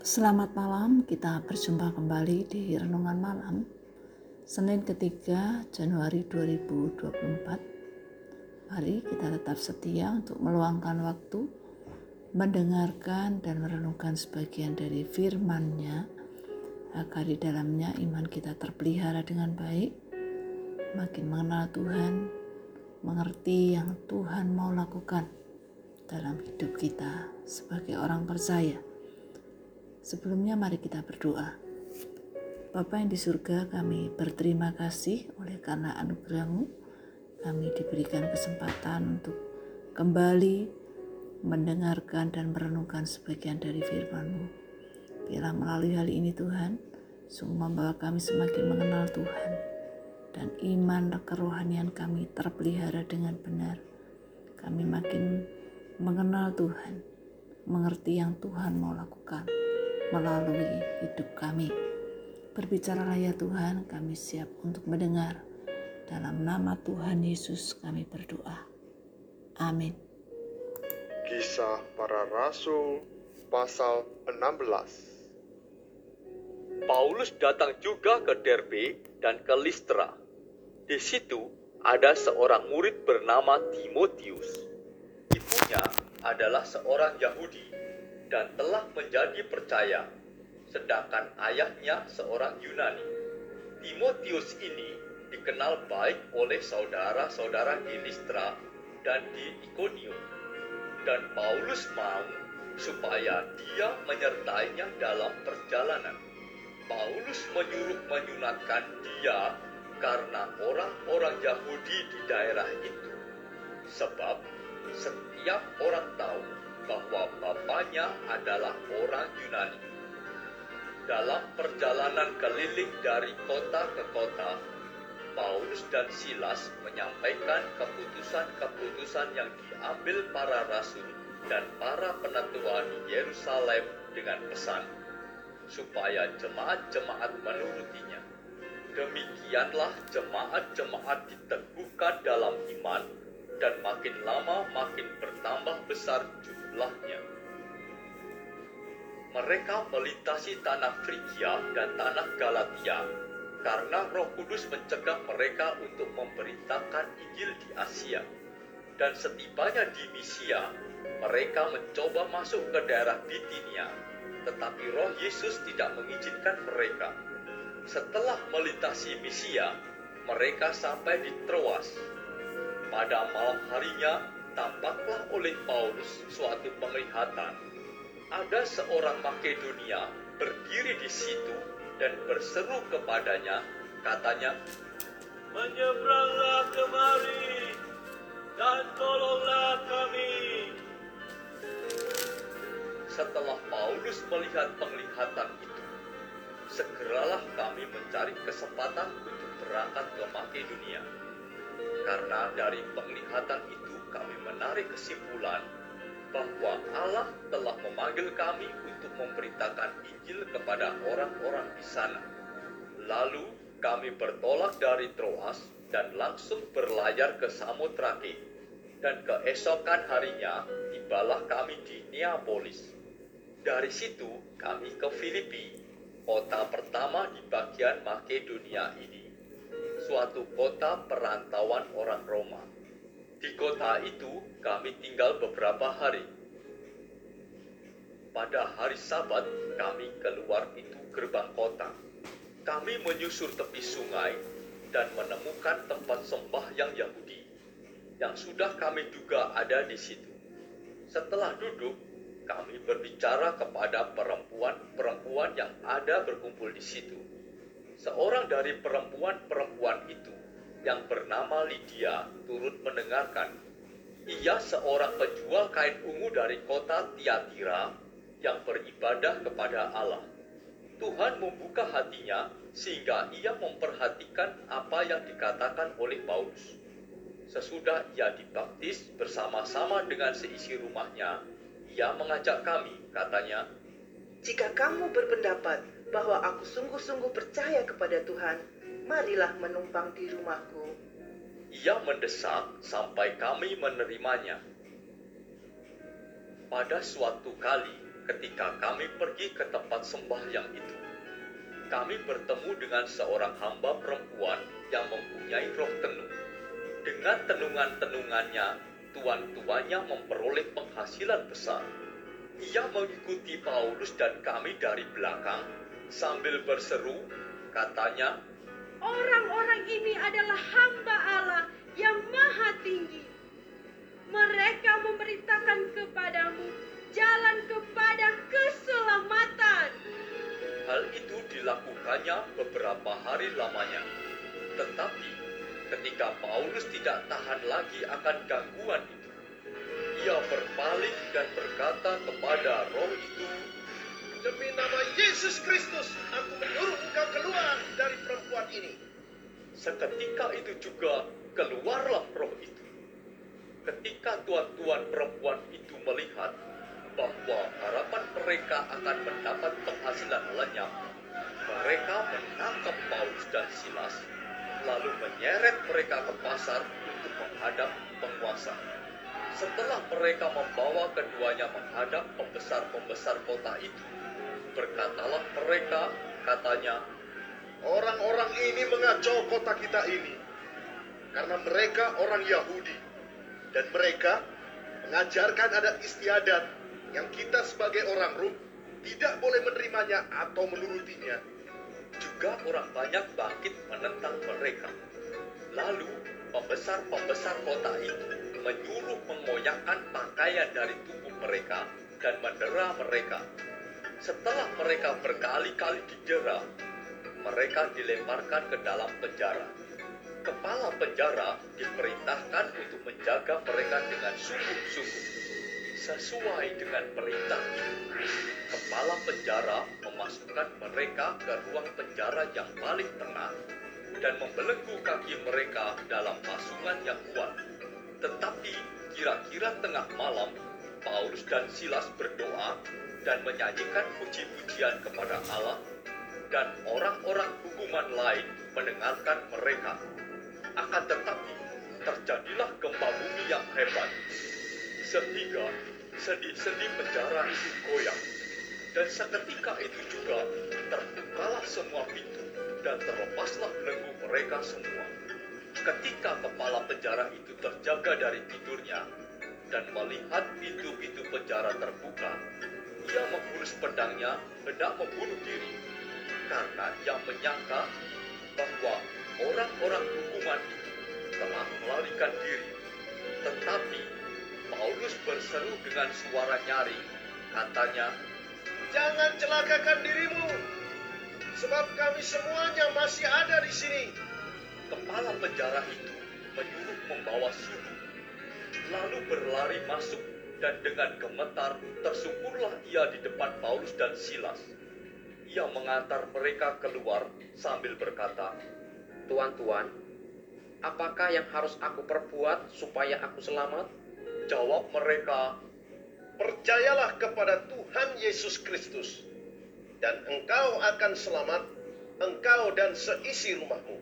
Selamat malam, kita berjumpa kembali di Renungan Malam Senin ketiga Januari 2024 Mari kita tetap setia untuk meluangkan waktu Mendengarkan dan merenungkan sebagian dari firman-Nya Agar di dalamnya iman kita terpelihara dengan baik Makin mengenal Tuhan Mengerti yang Tuhan mau lakukan dalam hidup kita sebagai orang percaya Sebelumnya mari kita berdoa. Bapa yang di surga kami berterima kasih oleh karena anugerahmu kami diberikan kesempatan untuk kembali mendengarkan dan merenungkan sebagian dari firman-Mu. Biarlah melalui hal ini Tuhan, sungguh membawa kami semakin mengenal Tuhan dan iman kerohanian kami terpelihara dengan benar. Kami makin mengenal Tuhan, mengerti yang Tuhan mau lakukan melalui hidup kami. Berbicaralah ya Tuhan, kami siap untuk mendengar. Dalam nama Tuhan Yesus kami berdoa. Amin. Kisah para Rasul pasal 16 Paulus datang juga ke Derbe dan ke Listra. Di situ ada seorang murid bernama Timotius. Ibunya adalah seorang Yahudi dan telah menjadi percaya, sedangkan ayahnya seorang Yunani. Timotius ini dikenal baik oleh saudara-saudara di Listra dan di Ikonium. Dan Paulus mau supaya dia menyertainya dalam perjalanan. Paulus menyuruh menyunatkan dia karena orang-orang Yahudi di daerah itu. Sebab setiap orang tahu bahwa bapaknya adalah orang Yunani. Dalam perjalanan keliling dari kota ke kota, Paulus dan Silas menyampaikan keputusan-keputusan yang diambil para rasul dan para penatua di Yerusalem dengan pesan supaya jemaat-jemaat menurutinya. Demikianlah jemaat-jemaat diteguhkan dalam iman dan makin lama makin bertambah besar jumlahnya. Mereka melintasi tanah Frigia dan tanah Galatia karena Roh Kudus mencegah mereka untuk memberitakan Injil di Asia. Dan setibanya di Misia, mereka mencoba masuk ke daerah Bitinia, tetapi Roh Yesus tidak mengizinkan mereka. Setelah melintasi Misia, mereka sampai di Troas, pada malam harinya, tampaklah oleh Paulus suatu penglihatan. Ada seorang Makedonia berdiri di situ dan berseru kepadanya, katanya, Menyeberanglah kemari dan tolonglah kami. Setelah Paulus melihat penglihatan itu, segeralah kami mencari kesempatan untuk berangkat ke Makedonia karena dari penglihatan itu kami menarik kesimpulan bahwa Allah telah memanggil kami untuk memberitakan Injil kepada orang-orang di sana. Lalu kami bertolak dari Troas dan langsung berlayar ke Samotrake. Dan keesokan harinya tibalah kami di Neapolis. Dari situ kami ke Filipi, kota pertama di bagian Makedonia ini suatu kota perantauan orang Roma. Di kota itu kami tinggal beberapa hari. Pada hari Sabat kami keluar itu gerbang kota. Kami menyusur tepi sungai dan menemukan tempat sembah yang Yahudi yang sudah kami duga ada di situ. Setelah duduk, kami berbicara kepada perempuan-perempuan yang ada berkumpul di situ Seorang dari perempuan-perempuan itu yang bernama Lydia turut mendengarkan. Ia seorang penjual kain ungu dari kota Tiatira yang beribadah kepada Allah. Tuhan membuka hatinya sehingga ia memperhatikan apa yang dikatakan oleh Paulus. Sesudah ia dibaptis bersama-sama dengan seisi rumahnya, ia mengajak kami, katanya, "Jika kamu berpendapat bahwa aku sungguh-sungguh percaya kepada Tuhan, marilah menumpang di rumahku. Ia mendesak sampai kami menerimanya. Pada suatu kali ketika kami pergi ke tempat sembahyang itu. Kami bertemu dengan seorang hamba perempuan yang mempunyai roh tenung. Dengan tenungan-tenungannya, tuan-tuannya memperoleh penghasilan besar. Ia mengikuti Paulus dan kami dari belakang sambil berseru, katanya, Orang-orang ini adalah hamba Allah yang maha tinggi. Mereka memberitakan kepadamu jalan kepada keselamatan. Hal itu dilakukannya beberapa hari lamanya. Tetapi ketika Paulus tidak tahan lagi akan gangguan itu, ia berpaling dan berkata kepada roh itu, Demi nama Yesus Kristus, aku menyuruh engkau keluar dari perempuan ini. Seketika itu juga keluarlah roh itu. Ketika tuan-tuan perempuan itu melihat bahwa harapan mereka akan mendapat penghasilan lenyap, mereka menangkap Paulus dan Silas, lalu menyeret mereka ke pasar untuk menghadap penguasa. Setelah mereka membawa keduanya menghadap pembesar-pembesar kota itu, berkatalah mereka, katanya, Orang-orang ini mengacau kota kita ini karena mereka orang Yahudi dan mereka mengajarkan adat istiadat yang kita sebagai orang Rum tidak boleh menerimanya atau menurutinya. juga orang banyak bangkit menentang mereka. Lalu pembesar-pembesar kota itu menyuruh mengoyakkan pakaian dari tubuh mereka dan mendera mereka. Setelah mereka berkali-kali didera, mereka dilemparkan ke dalam penjara. Kepala penjara diperintahkan untuk menjaga mereka dengan sungguh-sungguh. Sesuai dengan perintah itu, kepala penjara memasukkan mereka ke ruang penjara yang paling tengah dan membelenggu kaki mereka dalam pasungan yang kuat. Tetapi kira-kira tengah malam, Paulus dan Silas berdoa dan menyanyikan puji-pujian kepada Allah dan orang-orang hukuman lain mendengarkan mereka. Akan tetapi, terjadilah gempa bumi yang hebat, sehingga sendi-sendi penjara itu goyang. Dan seketika itu juga terbukalah semua pintu dan terlepaslah belenggu mereka semua. Ketika kepala penjara itu terjaga dari tidurnya dan melihat pintu-pintu penjara terbuka, ia menghunus pedangnya hendak membunuh diri karena ia menyangka bahwa orang-orang hukuman telah melarikan diri. Tetapi Paulus berseru dengan suara nyaring, katanya, Jangan celakakan dirimu, sebab kami semuanya masih ada di sini. kepala penjara itu menyuruh membawa suhu, lalu berlari masuk dan dengan gemetar tersungkurlah ia di depan Paulus dan Silas. Ia mengantar mereka keluar sambil berkata, Tuan-tuan, apakah yang harus aku perbuat supaya aku selamat? Jawab mereka, Percayalah kepada Tuhan Yesus Kristus, dan engkau akan selamat, engkau dan seisi rumahmu.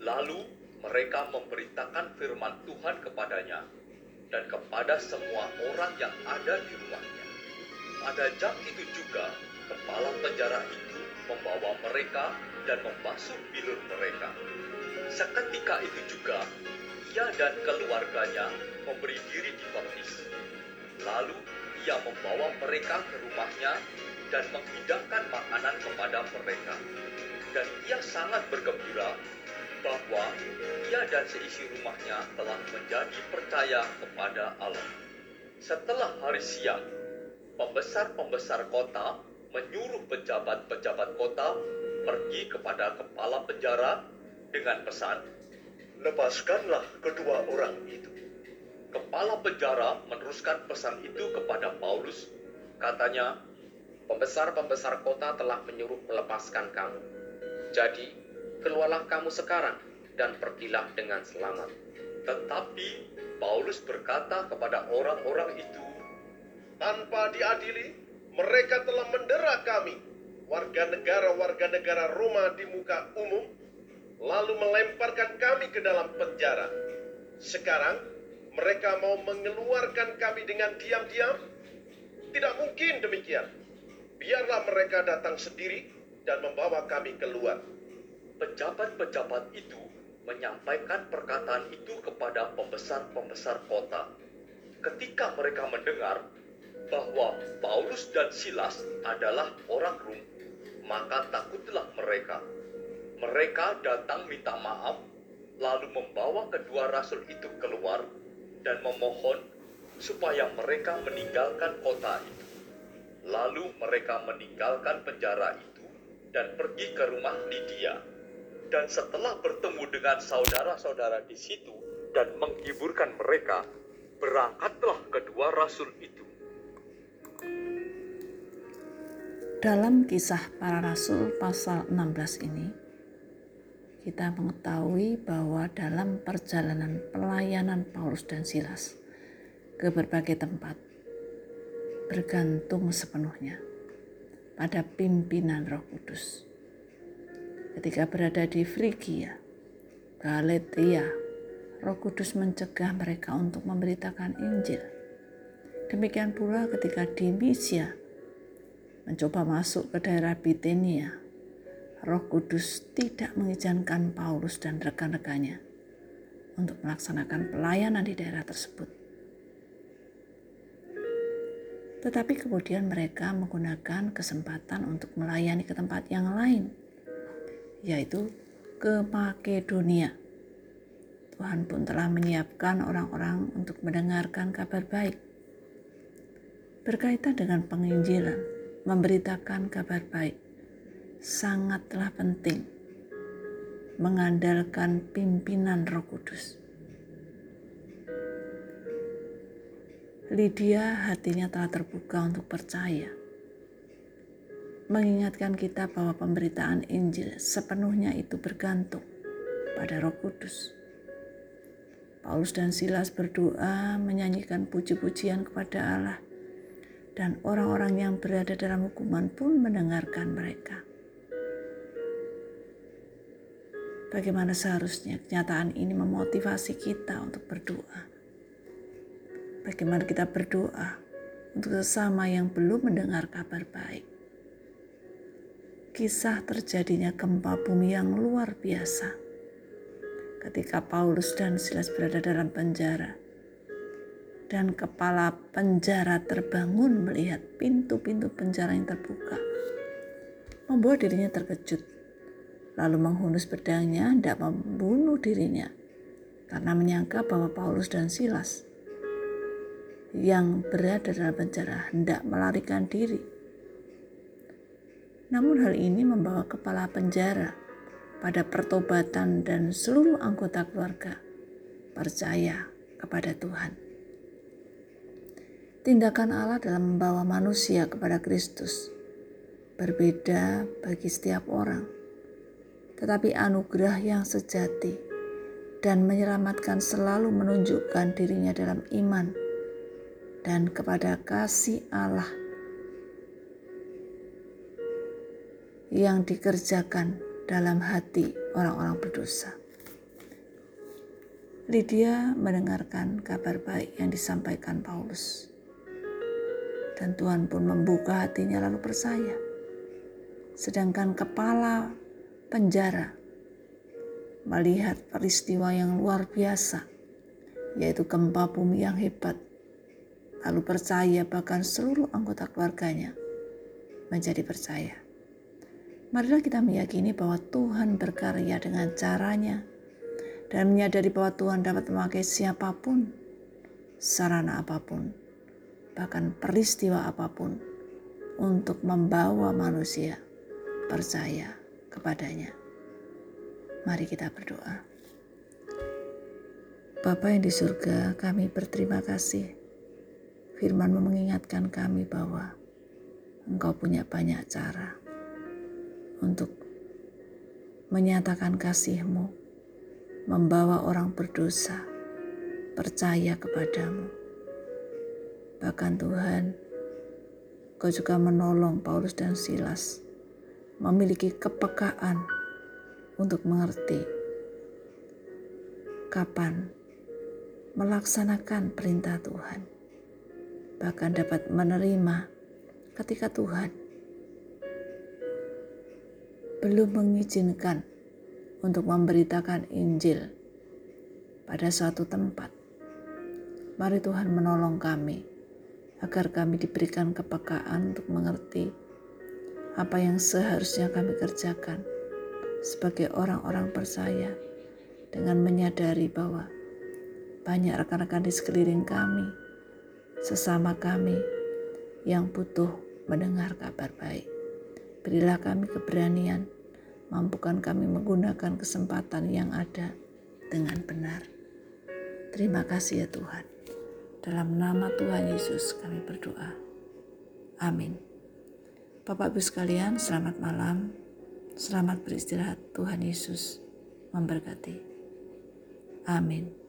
Lalu mereka memberitakan firman Tuhan kepadanya dan kepada semua orang yang ada di rumahnya. Pada jam itu juga, kepala penjara itu membawa mereka dan membasuh bilur mereka. Seketika itu juga, ia dan keluarganya memberi diri dibaptis. Lalu ia membawa mereka ke rumahnya dan menghidangkan makanan kepada mereka. Dan ia sangat bergembira bahwa ia dan seisi rumahnya telah menjadi percaya kepada Allah. Setelah hari siang, pembesar-pembesar kota menyuruh pejabat-pejabat kota pergi kepada kepala penjara dengan pesan, Lepaskanlah kedua orang itu. Kepala penjara meneruskan pesan itu kepada Paulus. Katanya, Pembesar-pembesar kota telah menyuruh melepaskan kamu. Jadi, keluarlah kamu sekarang dan pergilah dengan selamat. tetapi Paulus berkata kepada orang-orang itu, Tanpa diadili, mereka telah mendera kami, warga negara-warga negara Roma di muka umum, lalu melemparkan kami ke dalam penjara. Sekarang, mereka mau mengeluarkan kami dengan diam-diam? Tidak mungkin demikian. Biarlah mereka datang sendiri dan membawa kami keluar. Pejabat-pejabat itu menyampaikan perkataan itu kepada pembesar-pembesar kota. Ketika mereka mendengar bahwa Paulus dan Silas adalah orang Rum, maka takutlah mereka. Mereka datang minta maaf, lalu membawa kedua rasul itu keluar dan memohon supaya mereka meninggalkan kota itu. Lalu mereka meninggalkan penjara itu dan pergi ke rumah Lydia. Dan setelah bertemu dengan saudara-saudara di situ dan menghiburkan mereka, berangkatlah kedua rasul itu. Dalam kisah para rasul pasal 16 ini, kita mengetahui bahwa dalam perjalanan pelayanan Paulus dan Silas ke berbagai tempat, bergantung sepenuhnya pada pimpinan Roh Kudus ketika berada di Frigia, Galatia, Roh Kudus mencegah mereka untuk memberitakan Injil. Demikian pula ketika di Misia mencoba masuk ke daerah Bitenia, Roh Kudus tidak mengizinkan Paulus dan rekan-rekannya untuk melaksanakan pelayanan di daerah tersebut. Tetapi kemudian mereka menggunakan kesempatan untuk melayani ke tempat yang lain yaitu ke Makedonia. Tuhan pun telah menyiapkan orang-orang untuk mendengarkan kabar baik. Berkaitan dengan penginjilan, memberitakan kabar baik sangatlah penting mengandalkan pimpinan Roh Kudus. Lydia hatinya telah terbuka untuk percaya mengingatkan kita bahwa pemberitaan Injil sepenuhnya itu bergantung pada Roh Kudus. Paulus dan Silas berdoa menyanyikan puji-pujian kepada Allah dan orang-orang yang berada dalam hukuman pun mendengarkan mereka. Bagaimana seharusnya kenyataan ini memotivasi kita untuk berdoa? Bagaimana kita berdoa untuk sesama yang belum mendengar kabar baik? Kisah terjadinya gempa bumi yang luar biasa. Ketika Paulus dan Silas berada dalam penjara, dan kepala penjara terbangun melihat pintu-pintu penjara yang terbuka, membuat dirinya terkejut, lalu menghunus pedangnya hendak membunuh dirinya karena menyangka bahwa Paulus dan Silas yang berada dalam penjara hendak melarikan diri namun hal ini membawa kepala penjara pada pertobatan dan seluruh anggota keluarga percaya kepada Tuhan. Tindakan Allah dalam membawa manusia kepada Kristus berbeda bagi setiap orang, tetapi anugerah yang sejati dan menyelamatkan selalu menunjukkan dirinya dalam iman dan kepada kasih Allah yang dikerjakan dalam hati orang-orang berdosa. Lydia mendengarkan kabar baik yang disampaikan Paulus. Dan Tuhan pun membuka hatinya lalu percaya. Sedangkan kepala penjara melihat peristiwa yang luar biasa, yaitu gempa bumi yang hebat, lalu percaya bahkan seluruh anggota keluarganya menjadi percaya. Marilah kita meyakini bahwa Tuhan berkarya dengan caranya dan menyadari bahwa Tuhan dapat memakai siapa pun, sarana apa pun, bahkan peristiwa apa pun untuk membawa manusia percaya kepadanya. Mari kita berdoa. Bapa yang di surga, kami berterima kasih. Firman mengingatkan kami bahwa Engkau punya banyak cara untuk menyatakan kasih-Mu, membawa orang berdosa percaya kepadamu. Bahkan Tuhan, Kau juga menolong Paulus dan Silas memiliki kepekaan untuk mengerti kapan melaksanakan perintah Tuhan. bahkan dapat menerima ketika Tuhan belum mengizinkan untuk memberitakan Injil pada suatu tempat. Mari Tuhan menolong kami agar kami diberikan kepekaan untuk mengerti apa yang seharusnya kami kerjakan sebagai orang-orang percaya dengan menyadari bahwa banyak rekan-rekan di sekeliling kami, sesama kami yang butuh mendengar kabar baik. Berilah kami keberanian, mampukan kami menggunakan kesempatan yang ada dengan benar. Terima kasih ya Tuhan. Dalam nama Tuhan Yesus kami berdoa. Amin. Bapak Ibu sekalian, selamat malam. Selamat beristirahat. Tuhan Yesus memberkati. Amin.